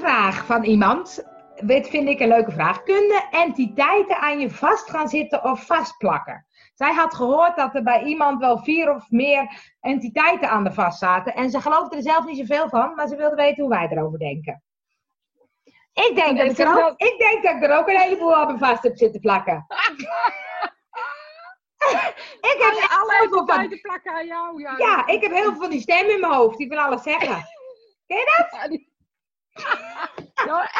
vraag van iemand. Dit vind ik een leuke vraag. Kunnen entiteiten aan je vast gaan zitten of vastplakken? Zij had gehoord dat er bij iemand wel vier of meer entiteiten aan de vast zaten. En ze geloofde er zelf niet zoveel van, maar ze wilde weten hoe wij erover denken. Ik denk, dat ik, er ook, ik denk dat ik er ook een heleboel aan vast heb zitten plakken. ik heb alle entiteiten plakken aan jou. Ja, ja, ik heb heel veel van die stem in mijn hoofd. Die wil alles zeggen. Ken je dat?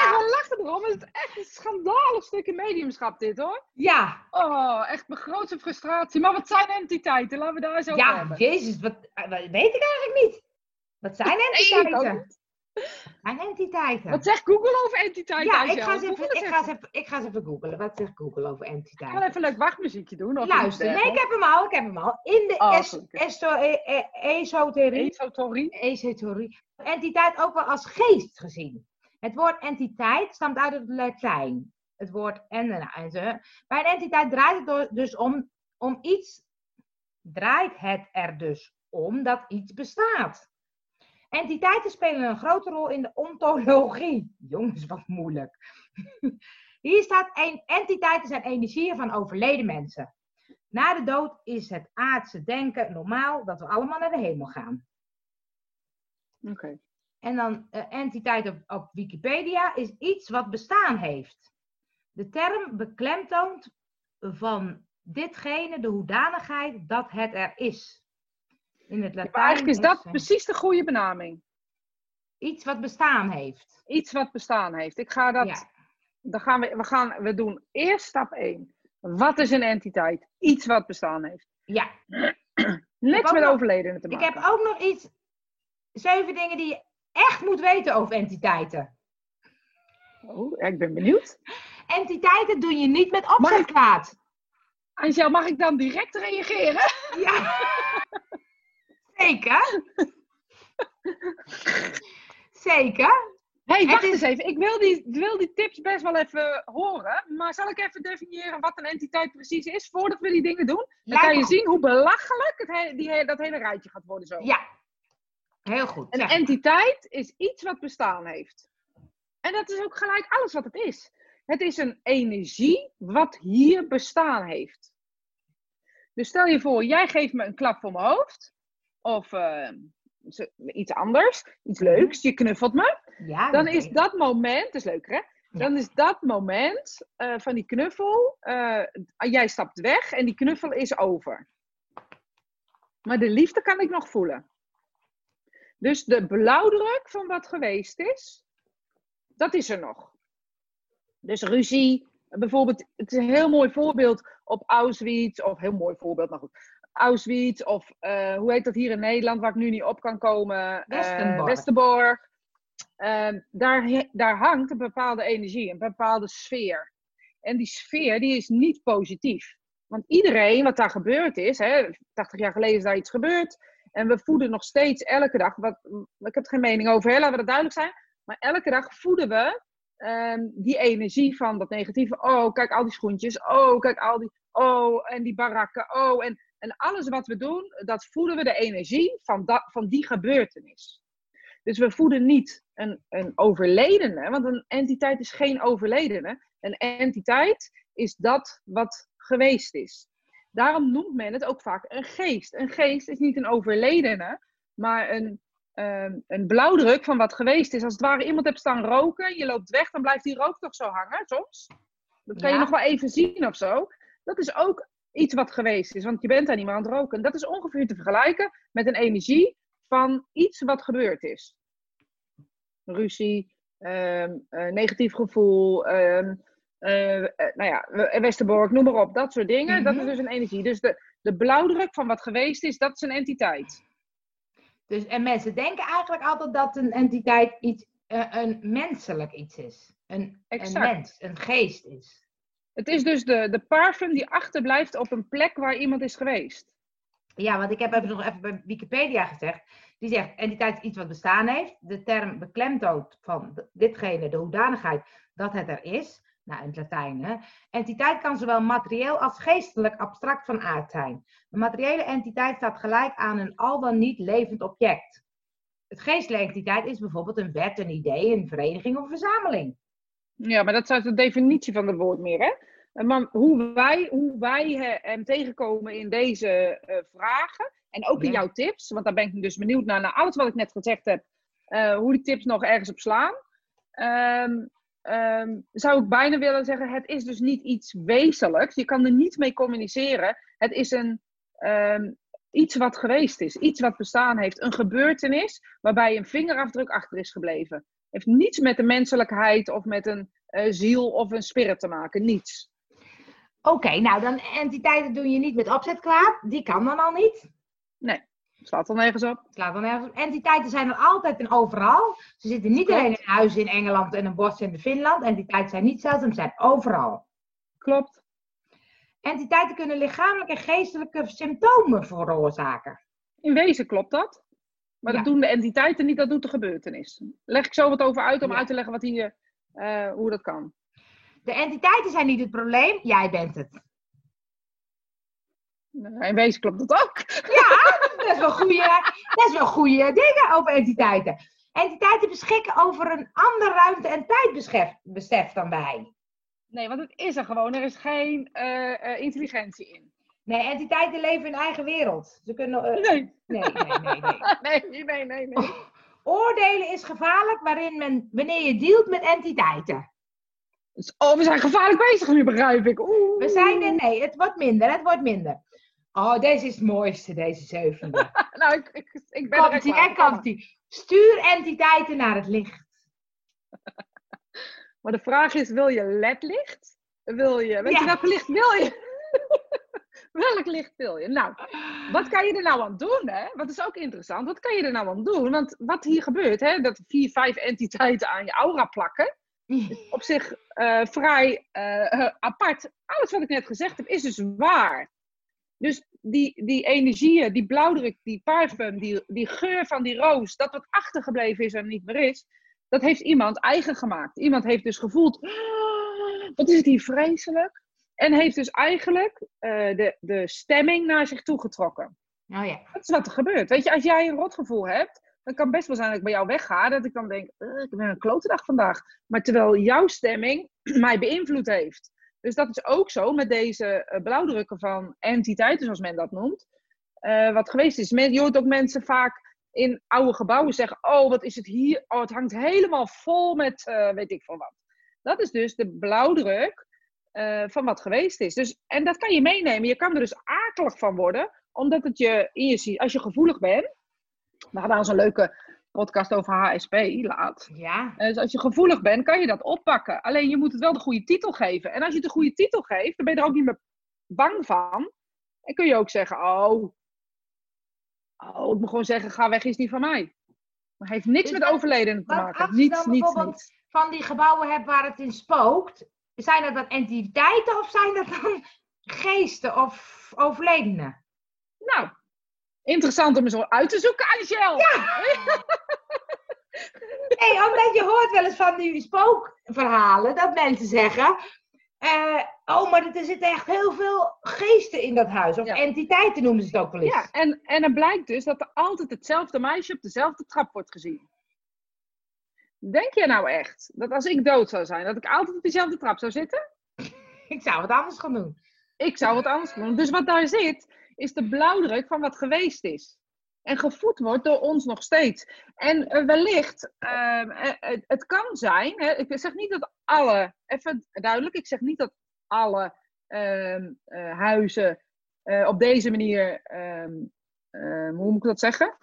Echt wel lachen erom. Het is echt een schandalig stukje mediumschap dit hoor. Ja. Oh, echt mijn grootste frustratie. Maar wat zijn entiteiten? Laten we daar eens over ja, hebben. Ja, jezus, wat, wat, weet ik eigenlijk niet. Wat zijn entiteiten? Zijn entiteiten. Wat zegt Google over entiteiten? Ja, ik ga, eens even, ik, ga eens even, ik ga eens even googlen. Wat zegt Google over entiteiten? Ik ga even een leuk wachtmuziekje doen. Of Luister, nee, ik heb hem al. Ik heb hem al. In de oh, es, e- e- esoterie. Esoterie. Esoterie. Entiteit ook wel als geest gezien. Het woord entiteit stamt uit het Latijn. Het woord en, Bij een entiteit draait het dus om, om iets, draait het er dus om dat iets bestaat. Entiteiten spelen een grote rol in de ontologie. Jongens, wat moeilijk. Hier staat: entiteiten zijn energieën van overleden mensen. Na de dood is het aardse denken normaal dat we allemaal naar de hemel gaan. Oké. En dan uh, entiteit op, op Wikipedia is iets wat bestaan heeft. De term beklemtoont van ditgene de hoedanigheid dat het er is. In het Latijn. eigenlijk is dat precies de goede benaming. Iets wat bestaan heeft. Iets wat bestaan heeft. Ik ga dat. Ja. Dan gaan we, we, gaan, we doen eerst stap 1. Wat is een entiteit? Iets wat bestaan heeft. Ja. Niks met overledenen te maken. Ik heb ook nog iets. Zeven dingen die je echt moet weten over entiteiten. Oh, ik ben benieuwd. Entiteiten doe je niet met opzet kwaad. Angel, mag ik dan direct reageren? Ja. Zeker. Zeker. hey, wacht eens even. Ik wil die, wil die tips best wel even horen. Maar zal ik even definiëren wat een entiteit precies is voordat we die dingen doen? Dan kan je zien hoe belachelijk het die, dat hele rijtje gaat worden zo. Ja, Heel goed. Een entiteit is iets wat bestaan heeft. En dat is ook gelijk alles wat het is. Het is een energie wat hier bestaan heeft. Dus stel je voor, jij geeft me een klap voor mijn hoofd. Of uh, iets anders, iets mhm. leuks, je knuffelt me. Ja, dan is dat moment, dat is leuk hè? Dan is dat moment uh, van die knuffel, uh, jij stapt weg en die knuffel is over. Maar de liefde kan ik nog voelen. Dus de blauwdruk van wat geweest is, dat is er nog. Dus ruzie, bijvoorbeeld, het is een heel mooi voorbeeld op Auschwitz, of heel mooi voorbeeld, maar goed. Auschwitz, of uh, hoe heet dat hier in Nederland, waar ik nu niet op kan komen? Eh, Westerbork. Uh, Westerbork. Uh, daar, daar hangt een bepaalde energie, een bepaalde sfeer. En die sfeer, die is niet positief. Want iedereen, wat daar gebeurd is, hè, 80 jaar geleden is daar iets gebeurd, en we voeden nog steeds elke dag, wat, ik heb er geen mening over, hè, laten we dat duidelijk zijn. Maar elke dag voeden we ehm, die energie van dat negatieve. Oh, kijk al die schoentjes. Oh, kijk al die. Oh, en die barakken. Oh, en, en alles wat we doen, dat voeden we de energie van, dat, van die gebeurtenis. Dus we voeden niet een, een overledene, want een entiteit is geen overledene. Een entiteit is dat wat geweest is. Daarom noemt men het ook vaak een geest. Een geest is niet een overledene, maar een, ehm, een blauwdruk van wat geweest is. Als het ware iemand hebt staan roken, je loopt weg, dan blijft die rook toch zo hangen soms. Dat kan je nog wel even zien of zo. Dat is ook iets wat geweest is, want je bent daar niet meer aan het roken. Dat is ongeveer te vergelijken met een energie van iets wat gebeurd is. Ruzie, um, negatief gevoel, ehm, nou ja, Westerbork, noem maar op, dat soort dingen. Dat is mhm. dus een energie. Dus de, de blauwdruk van wat geweest is, dat is een entiteit. Dus, en mensen denken eigenlijk altijd dat een entiteit iets, een menselijk iets is. Een, een mens, een geest is. Het is dus de, de parfum die achterblijft op een plek waar iemand is geweest. Ja, want ik heb even nog even bij Wikipedia gezegd. Die zegt, entiteit is iets wat bestaan heeft. De term beklemtoont van ditgene, de hoedanigheid, dat het er is nou in het Latijn. Hè? Entiteit kan zowel materieel als geestelijk abstract van aard zijn. Een materiële entiteit staat gelijk aan een al dan niet levend object. het geestelijke entiteit is bijvoorbeeld een wet, een idee, een vereniging of een verzameling. Ja, maar dat is de definitie van het woord meer, hè? Maar hoe wij, hoe wij hem tegenkomen in deze eh, vragen en ook in jouw tips, want daar ben ik dus benieuwd naar, naar alles wat ik net gezegd heb, eh, hoe die tips nog ergens op slaan. Ehm, ehm, zou ik bijna willen zeggen, het is dus niet iets wezenlijks. Je kan er niet mee communiceren. Het is een, ehm, iets wat geweest is, iets wat bestaan heeft, een gebeurtenis waarbij een vingerafdruk achter is gebleven. Heeft niets met de menselijkheid of met een eh, ziel of een spirit te maken, niets. Oké, nou dan entiteiten doe je niet met opzet kwaad. Die kan dan al niet. Slaat er nergens op. Slaat dan nergens op. Entiteiten zijn er altijd en overal. Ze zitten niet Klopt. alleen in huizen in Engeland en een bos in Finland. Entiteiten zijn niet zeldzaam, zijn overal. Klopt. Entiteiten kunnen lichamelijke en geestelijke symptomen veroorzaken. In wezen klopt dat. Maar dat Ja. doen de entiteiten niet, dat doet de gebeurtenis. Leg ik zo wat over uit om Ja. uit te leggen wat hier, eh, hoe dat kan. De entiteiten zijn niet het probleem, jij bent het. Eh, In wezen klopt dat ook. Dat is wel goede, dat is wel goede dingen over entiteiten. Entiteiten beschikken over een ander ruimte- en tijdbesef besef dan wij. Nee, want het is er gewoon. Er is geen eh, eh, intelligentie in. Nee, entiteiten leven in eigen wereld. Ze kunnen. eh, Nee. nee, nee, nee, nee. Nee, nee, nee, nee. Oordelen is gevaarlijk waarin men, wanneer je dealt met entiteiten. Oh, we zijn gevaarlijk bezig nu, begrijp ik. Oeh. We zijn er, nee, het wordt minder, het wordt minder. Oh, deze is het mooiste, deze zevende. Nou, ik, ik, ik ben Komt ie, klaar en. Stuur entiteiten naar het licht. Maar de vraag is, wil je ledlicht? Wil je, weet Ja. je welk licht wil je? Welk licht wil je? Nou, wat kan je er nou aan doen? Hè? Wat is ook interessant, wat kan je er nou aan doen? Want wat hier gebeurt, hè, dat vier, vijf entiteiten aan je aura plakken, op zich eh, vrij eh, apart. Alles wat ik net gezegd heb, is dus waar. Dus die, die energieën, die blauwdruk, die parfum, die, die geur van die roos, dat wat achtergebleven is en niet meer is, dat heeft iemand eigen gemaakt. Iemand heeft dus gevoeld, "Ah, wat is het hier vreselijk? En heeft dus eigenlijk eh, de, de stemming naar zich toe getrokken. Oh ja. Dat is wat er gebeurt. Weet je, als jij een rotgevoel hebt, dan kan best wel zijn dat ik bij jou wegga. Dat ik dan denk, "Eh, ik heb een klote dag vandaag. Maar terwijl jouw stemming mij beïnvloed heeft. Dus dat is ook zo met deze eh, blauwdrukken van entiteiten, zoals men dat noemt. Eh, wat geweest is. Men, je hoort ook mensen vaak in oude gebouwen zeggen: Oh, wat is het hier? Oh, het hangt helemaal vol met eh, weet ik veel wat. Dat is dus de blauwdruk van wat geweest is. Dus, en dat kan je meenemen. Je kan er dus akelig van worden, omdat het je in je. Als je gevoelig bent. We hadden al zo'n leuke podcast over HSP laat. Ja. Eh, Dus als je gevoelig bent, kan je dat oppakken. Alleen je moet het wel de goede titel geven. En als je het de goede titel geeft, dan ben je er ook niet meer bang van. En kun je ook zeggen, oh, oh ik moet gewoon zeggen, ga weg is niet van mij. Maar heeft niks Dus met overledenen te maken. als je Niets, bijvoorbeeld- niets. Van die gebouwen hebt waar het in spookt. Zijn dat dan entiteiten of zijn dat dan geesten of overledenen? Nou, interessant om zo uit te zoeken, Angel. Nee, omdat je hoort wel eens van die spookverhalen dat mensen zeggen. eh, oh, maar er zitten echt heel veel geesten in dat huis. Of Ja. entiteiten noemen ze het ook wel eens. Ja, en, en het blijkt dus dat er altijd hetzelfde meisje op dezelfde trap wordt gezien. Denk je nou echt dat als ik dood zou zijn, dat ik altijd op diezelfde trap zou zitten? Ik zou het anders gaan doen. Ik zou het anders doen. Dus wat daar zit, is de blauwdruk van wat geweest is. En gevoed wordt door ons nog steeds. En eh, wellicht, ehm, eh, het kan zijn, hè, ik zeg niet dat alle, even duidelijk, ik zeg niet dat alle ehm, eh, huizen op deze manier, ehm, hoe moet ik dat zeggen?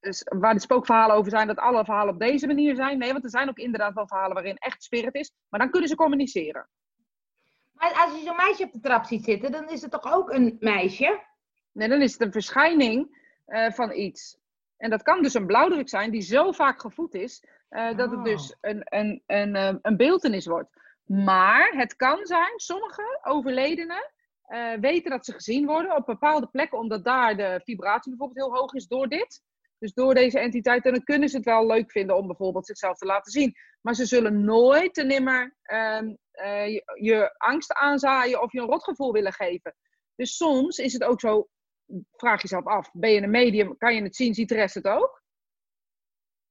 Dus waar de spookverhalen over zijn, dat alle verhalen op deze manier zijn. Nee, want er zijn ook inderdaad wel verhalen waarin echt spirit is. Maar dan kunnen ze communiceren. Maar als je zo'n meisje op de trap ziet zitten, dan is het toch ook een meisje? Nee, dan is het een verschijning eh, van iets. En dat kan dus een blauwdruk zijn die zo vaak gevoed is, eh, dat het Oh. dus een, een, een, eh, een beeldenis wordt. Maar het kan zijn, sommige overledenen eh, weten dat ze gezien worden op bepaalde plekken, omdat daar de vibratie bijvoorbeeld heel hoog is door dit. Dus door deze entiteit. En dan kunnen ze het wel leuk vinden om bijvoorbeeld zichzelf te laten zien. Maar ze zullen nooit te nimmer ehm, eh, je, je angst aanzaaien of je een rotgevoel willen geven. Dus soms is het ook zo, vraag jezelf af, ben je een medium, kan je het zien, ziet de rest het ook?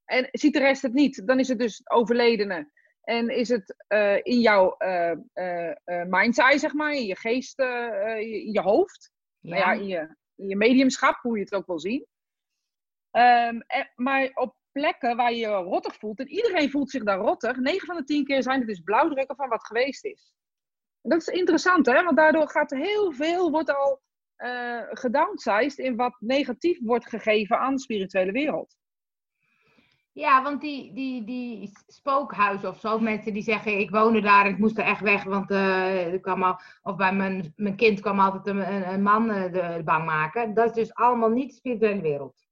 En ziet de rest het niet, dan is het dus overledene. En is het uh, in jouw uh, uh, mind's eye, zeg maar, in je geest, in je hoofd. Ja. Nou ja, in je, in je mediumschap, hoe je het ook wil zien. Um, en, maar op plekken waar je je rottig voelt, en iedereen voelt zich daar rottig, 9 van de 10 keer zijn het dus blauwdrukken van wat geweest is. En dat is interessant, hè? Want daardoor gaat heel veel, wordt al uh, gedownsized in wat negatief wordt gegeven aan de spirituele wereld. Ja, want die, die, die spookhuizen of zo, mensen die zeggen ik woonde daar en ik moest er echt weg, want uh, kwam al, of bij mijn, mijn kind kwam altijd een, een man uh, de, bang maken. Dat is dus allemaal niet de spirituele wereld.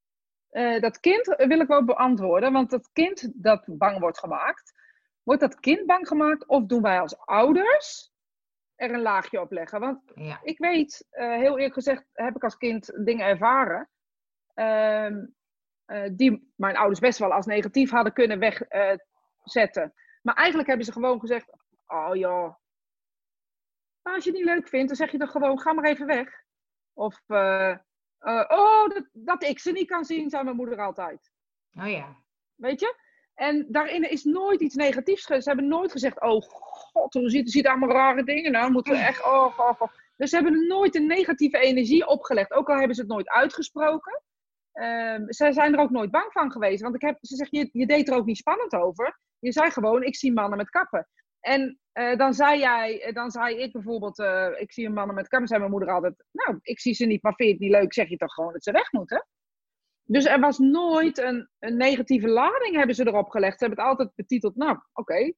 Uh, dat kind wil ik wel beantwoorden, want dat kind dat bang wordt gemaakt, wordt dat kind bang gemaakt of doen wij als ouders er een laagje op leggen? Want ja. ik weet, heel eerlijk gezegd, heb ik als kind dingen ervaren. Ehm, uh, die mijn ouders best wel als negatief hadden kunnen wegzetten. Maar eigenlijk hebben ze gewoon gezegd: Oh joh, als je het niet leuk vindt, dan zeg je dan gewoon: Ga maar even weg. Of uh, Oh, dat, dat, ik ze niet kan zien, zei mijn moeder altijd. Oh ja. Weet je? En daarin is nooit iets negatiefs. Ze hebben nooit gezegd: Oh god, hoe ziet, ziet allemaal rare dingen. Nou, moeten we echt. Oh, oh, oh. Dus ze hebben nooit een negatieve energie opgelegd. Ook al hebben ze het nooit uitgesproken. Um, zij zijn er ook nooit bang van geweest. Want ik heb, ze zegt, je, je deed er ook niet spannend over. Je zei gewoon, ik zie mannen met kappen. En uh, dan, zei jij, dan zei ik bijvoorbeeld, uh, ik zie een mannen met kappen. zei mijn moeder altijd, nou, ik zie ze niet, maar vind je het niet leuk? Zeg je toch gewoon dat ze weg moeten? Dus er was nooit een, een negatieve lading hebben ze erop gelegd. Ze hebben het altijd betiteld, nou, oké. Okay,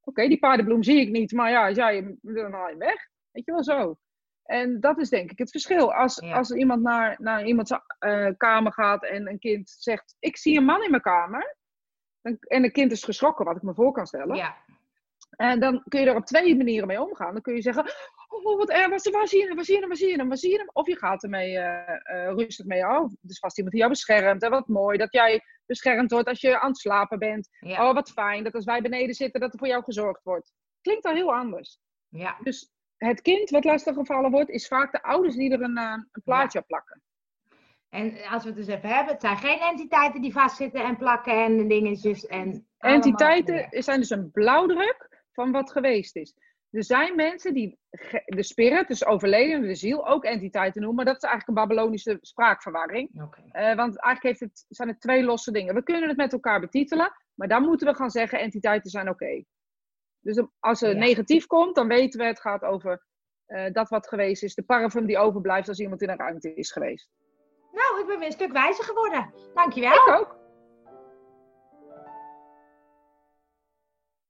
oké, die paardenbloem zie ik niet, maar ja, jij, dan haal je weg. Weet je wel zo. En dat is denk ik het verschil. Als, als iemand naar, naar iemands uh, kamer gaat en een kind zegt: Ik zie een man in mijn kamer. En een kind is geschrokken, wat ik me voor kan stellen. Ja. En dan kun je er op twee manieren mee omgaan. Dan kun je zeggen: Oh, wat erg, waar, zie je hem? Waar zie je hem? Waar zie je hem? Waar zie je hem? Of je gaat ermee uh, uh, rustig mee. Oh, dus vast iemand die jou beschermt. En wat mooi dat jij beschermd wordt als je aan het slapen bent. Ja. Oh, wat fijn dat als wij beneden zitten, dat er voor jou gezorgd wordt. Klinkt al heel anders. Ja. Dus het kind wat lastiggevallen wordt, is vaak de ouders die er een, eh, een plaatje op plakken. En als we het dus even hebben, het zijn geen entiteiten die vastzitten en plakken en dingetjes. En entiteiten zijn dus een blauwdruk van wat geweest is. Er zijn mensen die de spirit, dus overleden, de ziel, ook entiteiten noemen. Maar dat is eigenlijk een Babylonische spraakverwarring. Okay. Uh, eh, want eigenlijk heeft het, zijn het twee losse dingen. We kunnen het met elkaar betitelen, maar dan moeten we gaan zeggen entiteiten zijn oké. Dus als er negatief komt, dan weten we het gaat over uh, dat wat geweest is. De parfum die overblijft als iemand in een ruimte is geweest. Nou, ik ben weer een stuk wijzer geworden. Dankjewel. Ik ook.